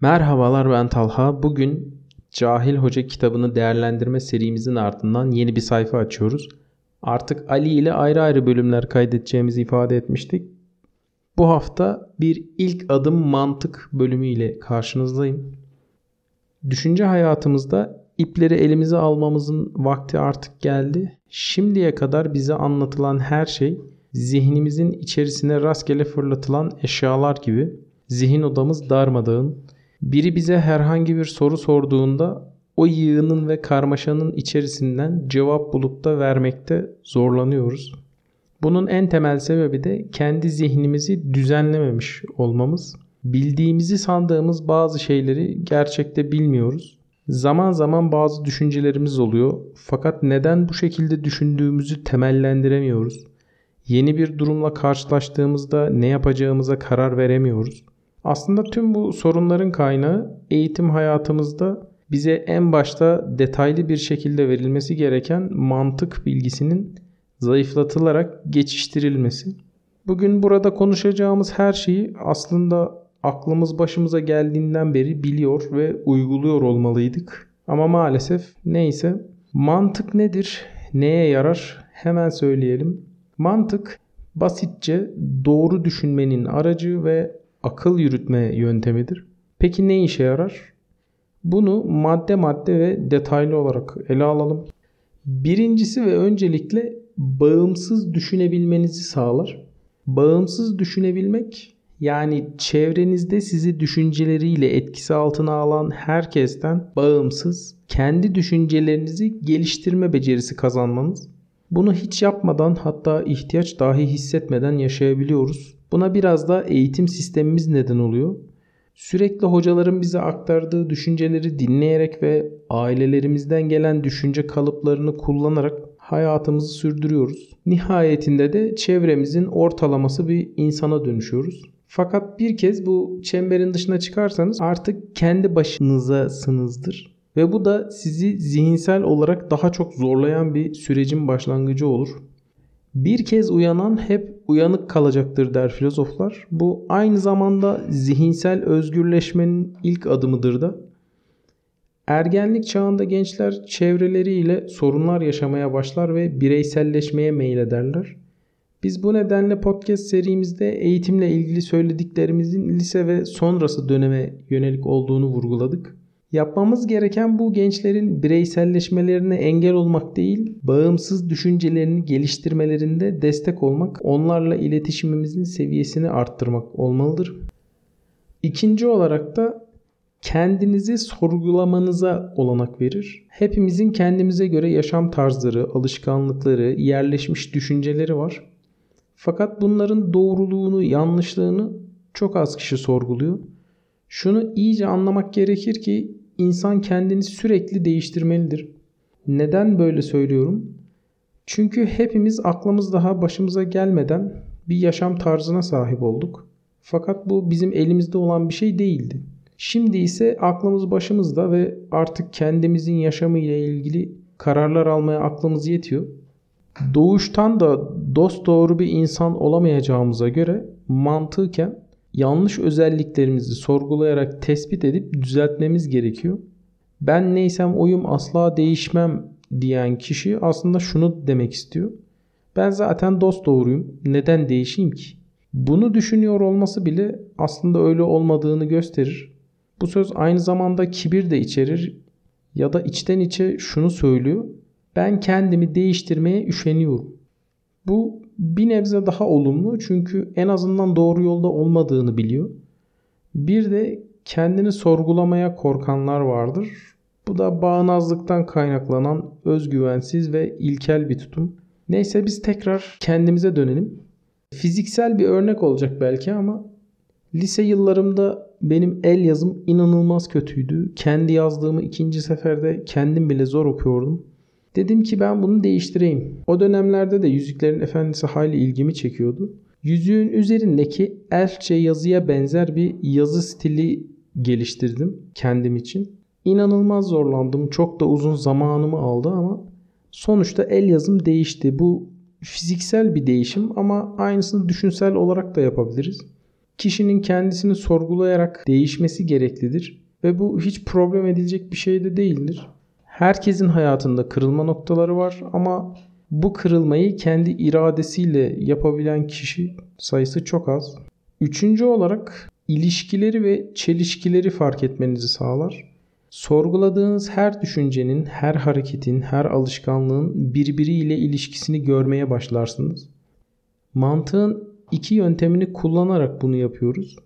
Merhabalar ben Talha. Bugün Cahil Hoca kitabını değerlendirme serimizin ardından yeni bir sayfa açıyoruz. Artık Ali ile ayrı ayrı bölümler kaydedeceğimizi ifade etmiştik. Bu hafta bir ilk adım mantık bölümü ile karşınızdayım. Düşünce hayatımızda ipleri elimize almamızın vakti artık geldi. Şimdiye kadar bize anlatılan her şey zihnimizin içerisine rastgele fırlatılan eşyalar gibi. Zihin odamız darmadağın. Biri bize herhangi bir soru sorduğunda o yığının ve karmaşanın içerisinden cevap bulup da vermekte zorlanıyoruz. Bunun en temel sebebi de kendi zihnimizi düzenlememiş olmamız. Bildiğimizi sandığımız bazı şeyleri gerçekte bilmiyoruz. Zaman zaman bazı düşüncelerimiz oluyor fakat neden bu şekilde düşündüğümüzü temellendiremiyoruz. Yeni bir durumla karşılaştığımızda ne yapacağımıza karar veremiyoruz. Aslında tüm bu sorunların kaynağı eğitim hayatımızda bize en başta detaylı bir şekilde verilmesi gereken mantık bilgisinin zayıflatılarak geçiştirilmesi. Bugün burada konuşacağımız her şeyi aslında aklımız başımıza geldiğinden beri biliyor ve uyguluyor olmalıydık. Ama maalesef neyse mantık nedir? Neye yarar? Hemen söyleyelim. Mantık basitçe doğru düşünmenin aracı ve akıl yürütme yöntemidir. Peki ne işe yarar? Bunu madde madde ve detaylı olarak ele alalım. Birincisi ve öncelikle bağımsız düşünebilmenizi sağlar. Bağımsız düşünebilmek yani çevrenizde sizi düşünceleriyle etkisi altına alan herkesten bağımsız kendi düşüncelerinizi geliştirme becerisi kazanmanız. Bunu hiç yapmadan hatta ihtiyaç dahi hissetmeden yaşayabiliyoruz. Buna biraz da eğitim sistemimiz neden oluyor. Sürekli hocaların bize aktardığı düşünceleri dinleyerek ve ailelerimizden gelen düşünce kalıplarını kullanarak hayatımızı sürdürüyoruz. Nihayetinde de çevremizin ortalaması bir insana dönüşüyoruz. Fakat bir kez bu çemberin dışına çıkarsanız artık kendi başınızasınızdır. Ve bu da sizi zihinsel olarak daha çok zorlayan bir sürecin başlangıcı olur. Bir kez uyanan hep uyanık kalacaktır der filozoflar. Bu aynı zamanda zihinsel özgürleşmenin ilk adımıdır da. Ergenlik çağında gençler çevreleriyle sorunlar yaşamaya başlar ve bireyselleşmeye meylederler. Biz bu nedenle podcast serimizde eğitimle ilgili söylediklerimizin lise ve sonrası döneme yönelik olduğunu vurguladık. Yapmamız gereken bu gençlerin bireyselleşmelerine engel olmak değil, bağımsız düşüncelerini geliştirmelerinde destek olmak, onlarla iletişimimizin seviyesini arttırmak olmalıdır. İkinci olarak da kendinizi sorgulamanıza olanak verir. Hepimizin kendimize göre yaşam tarzları, alışkanlıkları, yerleşmiş düşünceleri var. Fakat bunların doğruluğunu, yanlışlığını çok az kişi sorguluyor. Şunu iyice anlamak gerekir ki insan kendini sürekli değiştirmelidir. Neden böyle söylüyorum? Çünkü hepimiz aklımız daha başımıza gelmeden bir yaşam tarzına sahip olduk. Fakat bu bizim elimizde olan bir şey değildi. Şimdi ise aklımız başımızda ve artık kendimizin yaşamı ile ilgili kararlar almaya aklımız yetiyor. Doğuştan da dost doğru bir insan olamayacağımıza göre mantıken yanlış özelliklerimizi sorgulayarak tespit edip düzeltmemiz gerekiyor. Ben neysem oyum asla değişmem diyen kişi aslında şunu demek istiyor. Ben zaten dost doğruyum. Neden değişeyim ki? Bunu düşünüyor olması bile aslında öyle olmadığını gösterir. Bu söz aynı zamanda kibir de içerir ya da içten içe şunu söylüyor. Ben kendimi değiştirmeye üşeniyorum. Bu bir nebze daha olumlu çünkü en azından doğru yolda olmadığını biliyor. Bir de kendini sorgulamaya korkanlar vardır. Bu da bağnazlıktan kaynaklanan özgüvensiz ve ilkel bir tutum. Neyse biz tekrar kendimize dönelim. Fiziksel bir örnek olacak belki ama lise yıllarımda benim el yazım inanılmaz kötüydü. Kendi yazdığımı ikinci seferde kendim bile zor okuyordum. Dedim ki ben bunu değiştireyim. O dönemlerde de Yüzüklerin Efendisi hayli ilgimi çekiyordu. Yüzüğün üzerindeki elfçe yazıya benzer bir yazı stili geliştirdim kendim için. İnanılmaz zorlandım. Çok da uzun zamanımı aldı ama sonuçta el yazım değişti. Bu fiziksel bir değişim ama aynısını düşünsel olarak da yapabiliriz. kişinin kendisini sorgulayarak değişmesi gereklidir ve bu hiç problem edilecek bir şey de değildir. Herkesin hayatında kırılma noktaları var ama bu kırılmayı kendi iradesiyle yapabilen kişi sayısı çok az. Üçüncü olarak ilişkileri ve çelişkileri fark etmenizi sağlar. Sorguladığınız her düşüncenin, her hareketin, her alışkanlığın birbiriyle ilişkisini görmeye başlarsınız. Mantığın iki yöntemini kullanarak bunu yapıyoruz.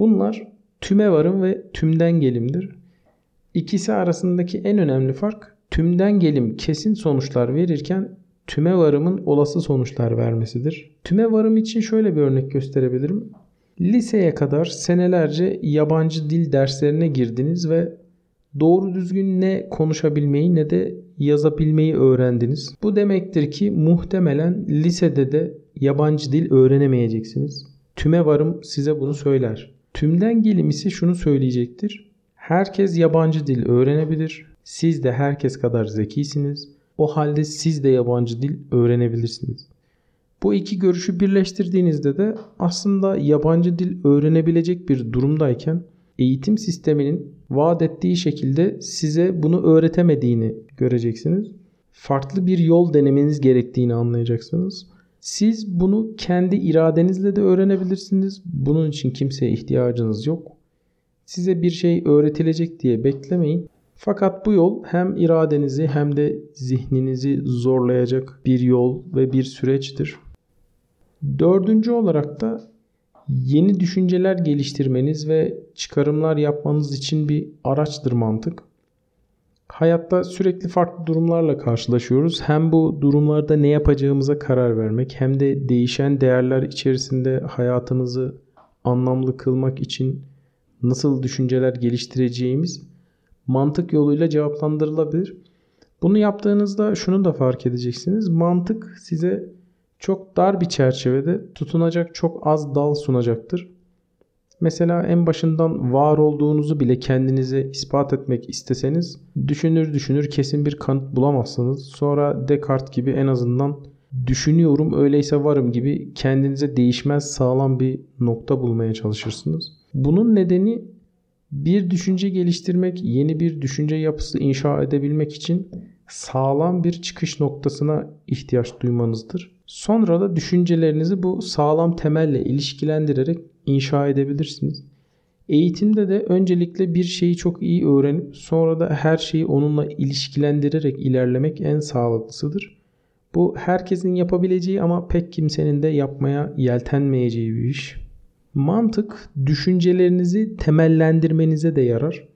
Bunlar tüme varım ve tümden gelimdir. İkisi arasındaki en önemli fark tümden gelim kesin sonuçlar verirken tüme varımın olası sonuçlar vermesidir. Tüme varım için şöyle bir örnek gösterebilirim. Liseye kadar senelerce yabancı dil derslerine girdiniz ve doğru düzgün ne konuşabilmeyi ne de yazabilmeyi öğrendiniz. Bu demektir ki muhtemelen lisede de yabancı dil öğrenemeyeceksiniz. Tüme varım size bunu söyler. Tümden gelim ise şunu söyleyecektir. Herkes yabancı dil öğrenebilir. Siz de herkes kadar zekisiniz. O halde siz de yabancı dil öğrenebilirsiniz. Bu iki görüşü birleştirdiğinizde de aslında yabancı dil öğrenebilecek bir durumdayken eğitim sisteminin vaat ettiği şekilde size bunu öğretemediğini göreceksiniz. Farklı bir yol denemeniz gerektiğini anlayacaksınız. Siz bunu kendi iradenizle de öğrenebilirsiniz. Bunun için kimseye ihtiyacınız yok. Size bir şey öğretilecek diye beklemeyin. Fakat bu yol hem iradenizi hem de zihninizi zorlayacak bir yol ve bir süreçtir. Dördüncü olarak da yeni düşünceler geliştirmeniz ve çıkarımlar yapmanız için bir araçtır mantık. Hayatta sürekli farklı durumlarla karşılaşıyoruz. Hem bu durumlarda ne yapacağımıza karar vermek hem de değişen değerler içerisinde hayatımızı anlamlı kılmak için nasıl düşünceler geliştireceğimiz mantık yoluyla cevaplandırılabilir. Bunu yaptığınızda şunu da fark edeceksiniz. Mantık size çok dar bir çerçevede tutunacak çok az dal sunacaktır. Mesela en başından var olduğunuzu bile kendinize ispat etmek isteseniz düşünür düşünür kesin bir kanıt bulamazsınız. Sonra Descartes gibi en azından düşünüyorum öyleyse varım gibi kendinize değişmez sağlam bir nokta bulmaya çalışırsınız. Bunun nedeni bir düşünce geliştirmek, yeni bir düşünce yapısı inşa edebilmek için sağlam bir çıkış noktasına ihtiyaç duymanızdır. Sonra da düşüncelerinizi bu sağlam temelle ilişkilendirerek inşa edebilirsiniz. Eğitimde de öncelikle bir şeyi çok iyi öğrenip sonra da her şeyi onunla ilişkilendirerek ilerlemek en sağlıklısıdır. Bu herkesin yapabileceği ama pek kimsenin de yapmaya yeltenmeyeceği bir iş. Mantık düşüncelerinizi temellendirmenize de yarar.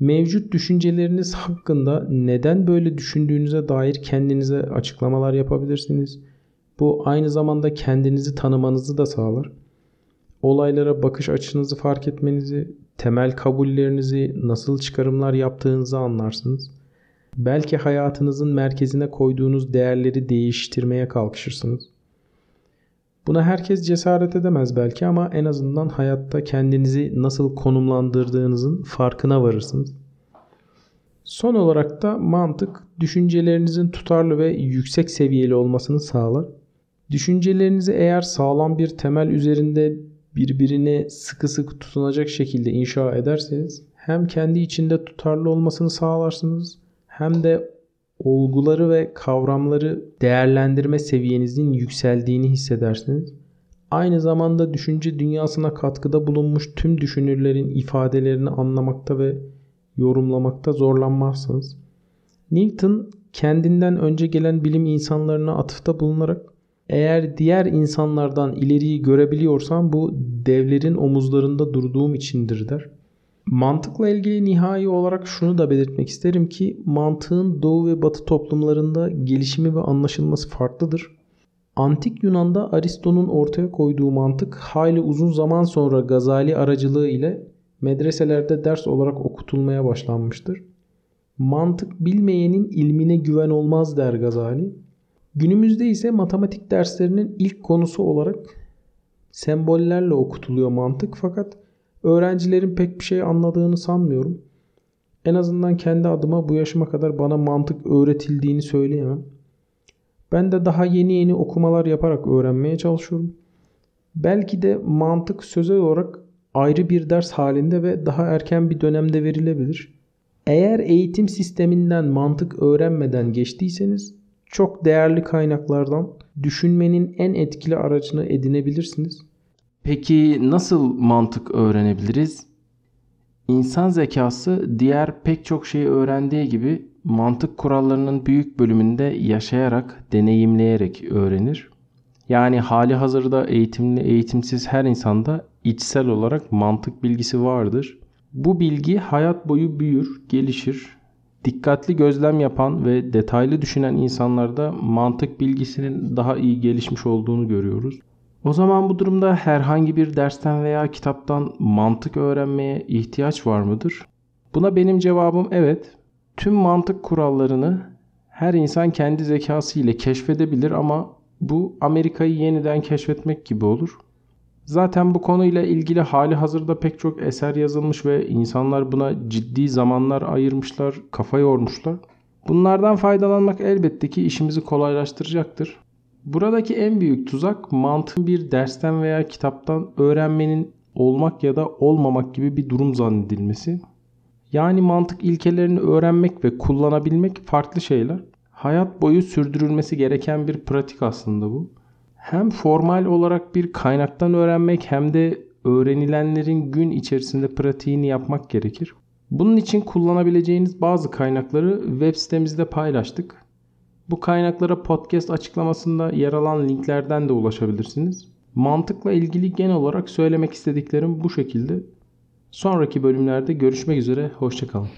Mevcut düşünceleriniz hakkında neden böyle düşündüğünüze dair kendinize açıklamalar yapabilirsiniz. Bu aynı zamanda kendinizi tanımanızı da sağlar olaylara bakış açınızı fark etmenizi, temel kabullerinizi, nasıl çıkarımlar yaptığınızı anlarsınız. Belki hayatınızın merkezine koyduğunuz değerleri değiştirmeye kalkışırsınız. Buna herkes cesaret edemez belki ama en azından hayatta kendinizi nasıl konumlandırdığınızın farkına varırsınız. Son olarak da mantık düşüncelerinizin tutarlı ve yüksek seviyeli olmasını sağlar. Düşüncelerinizi eğer sağlam bir temel üzerinde birbirine sıkı sıkı tutunacak şekilde inşa ederseniz hem kendi içinde tutarlı olmasını sağlarsınız hem de olguları ve kavramları değerlendirme seviyenizin yükseldiğini hissedersiniz. Aynı zamanda düşünce dünyasına katkıda bulunmuş tüm düşünürlerin ifadelerini anlamakta ve yorumlamakta zorlanmazsınız. Newton kendinden önce gelen bilim insanlarına atıfta bulunarak eğer diğer insanlardan ileriyi görebiliyorsam bu devlerin omuzlarında durduğum içindir der. Mantıkla ilgili nihai olarak şunu da belirtmek isterim ki mantığın doğu ve batı toplumlarında gelişimi ve anlaşılması farklıdır. Antik Yunan'da Aristo'nun ortaya koyduğu mantık hayli uzun zaman sonra Gazali aracılığı ile medreselerde ders olarak okutulmaya başlanmıştır. Mantık bilmeyenin ilmine güven olmaz der Gazali. Günümüzde ise matematik derslerinin ilk konusu olarak sembollerle okutuluyor mantık fakat öğrencilerin pek bir şey anladığını sanmıyorum. En azından kendi adıma bu yaşıma kadar bana mantık öğretildiğini söyleyemem. Ben de daha yeni yeni okumalar yaparak öğrenmeye çalışıyorum. Belki de mantık sözel olarak ayrı bir ders halinde ve daha erken bir dönemde verilebilir. Eğer eğitim sisteminden mantık öğrenmeden geçtiyseniz çok değerli kaynaklardan düşünmenin en etkili aracını edinebilirsiniz. Peki nasıl mantık öğrenebiliriz? İnsan zekası diğer pek çok şeyi öğrendiği gibi mantık kurallarının büyük bölümünde yaşayarak, deneyimleyerek öğrenir. Yani hali hazırda eğitimli, eğitimsiz her insanda içsel olarak mantık bilgisi vardır. Bu bilgi hayat boyu büyür, gelişir. Dikkatli gözlem yapan ve detaylı düşünen insanlarda mantık bilgisinin daha iyi gelişmiş olduğunu görüyoruz. O zaman bu durumda herhangi bir dersten veya kitaptan mantık öğrenmeye ihtiyaç var mıdır? Buna benim cevabım evet. Tüm mantık kurallarını her insan kendi zekası ile keşfedebilir ama bu Amerika'yı yeniden keşfetmek gibi olur. Zaten bu konuyla ilgili hali hazırda pek çok eser yazılmış ve insanlar buna ciddi zamanlar ayırmışlar, kafa yormuşlar. Bunlardan faydalanmak elbette ki işimizi kolaylaştıracaktır. Buradaki en büyük tuzak mantığın bir dersten veya kitaptan öğrenmenin olmak ya da olmamak gibi bir durum zannedilmesi. Yani mantık ilkelerini öğrenmek ve kullanabilmek farklı şeyler. Hayat boyu sürdürülmesi gereken bir pratik aslında bu. Hem formal olarak bir kaynaktan öğrenmek hem de öğrenilenlerin gün içerisinde pratiğini yapmak gerekir. Bunun için kullanabileceğiniz bazı kaynakları web sitemizde paylaştık. Bu kaynaklara podcast açıklamasında yer alan linklerden de ulaşabilirsiniz. Mantıkla ilgili genel olarak söylemek istediklerim bu şekilde. Sonraki bölümlerde görüşmek üzere, hoşçakalın.